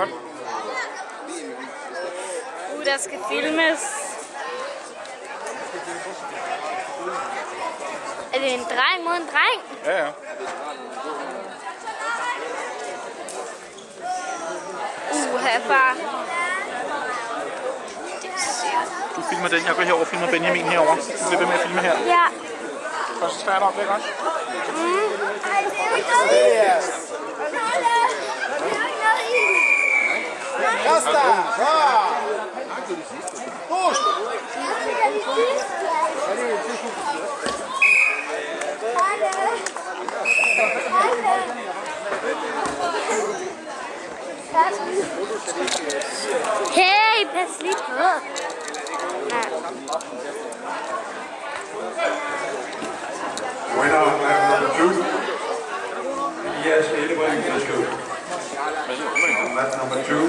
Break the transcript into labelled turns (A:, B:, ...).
A: godt.
B: Uh, der skal filmes. Er det en dreng mod en dreng?
A: Ja, ja.
B: Uh, her far.
A: Du filmer den, jeg går herover og filmer Benjamin herover. Du bliver ved med at filme her.
B: Ja.
A: Først svært op, det er godt.
C: Basta! Bra! Push!
B: Hey, pas lige på. Ja.
D: Winner number two, Elias Ellebrink Fisko. Match number two,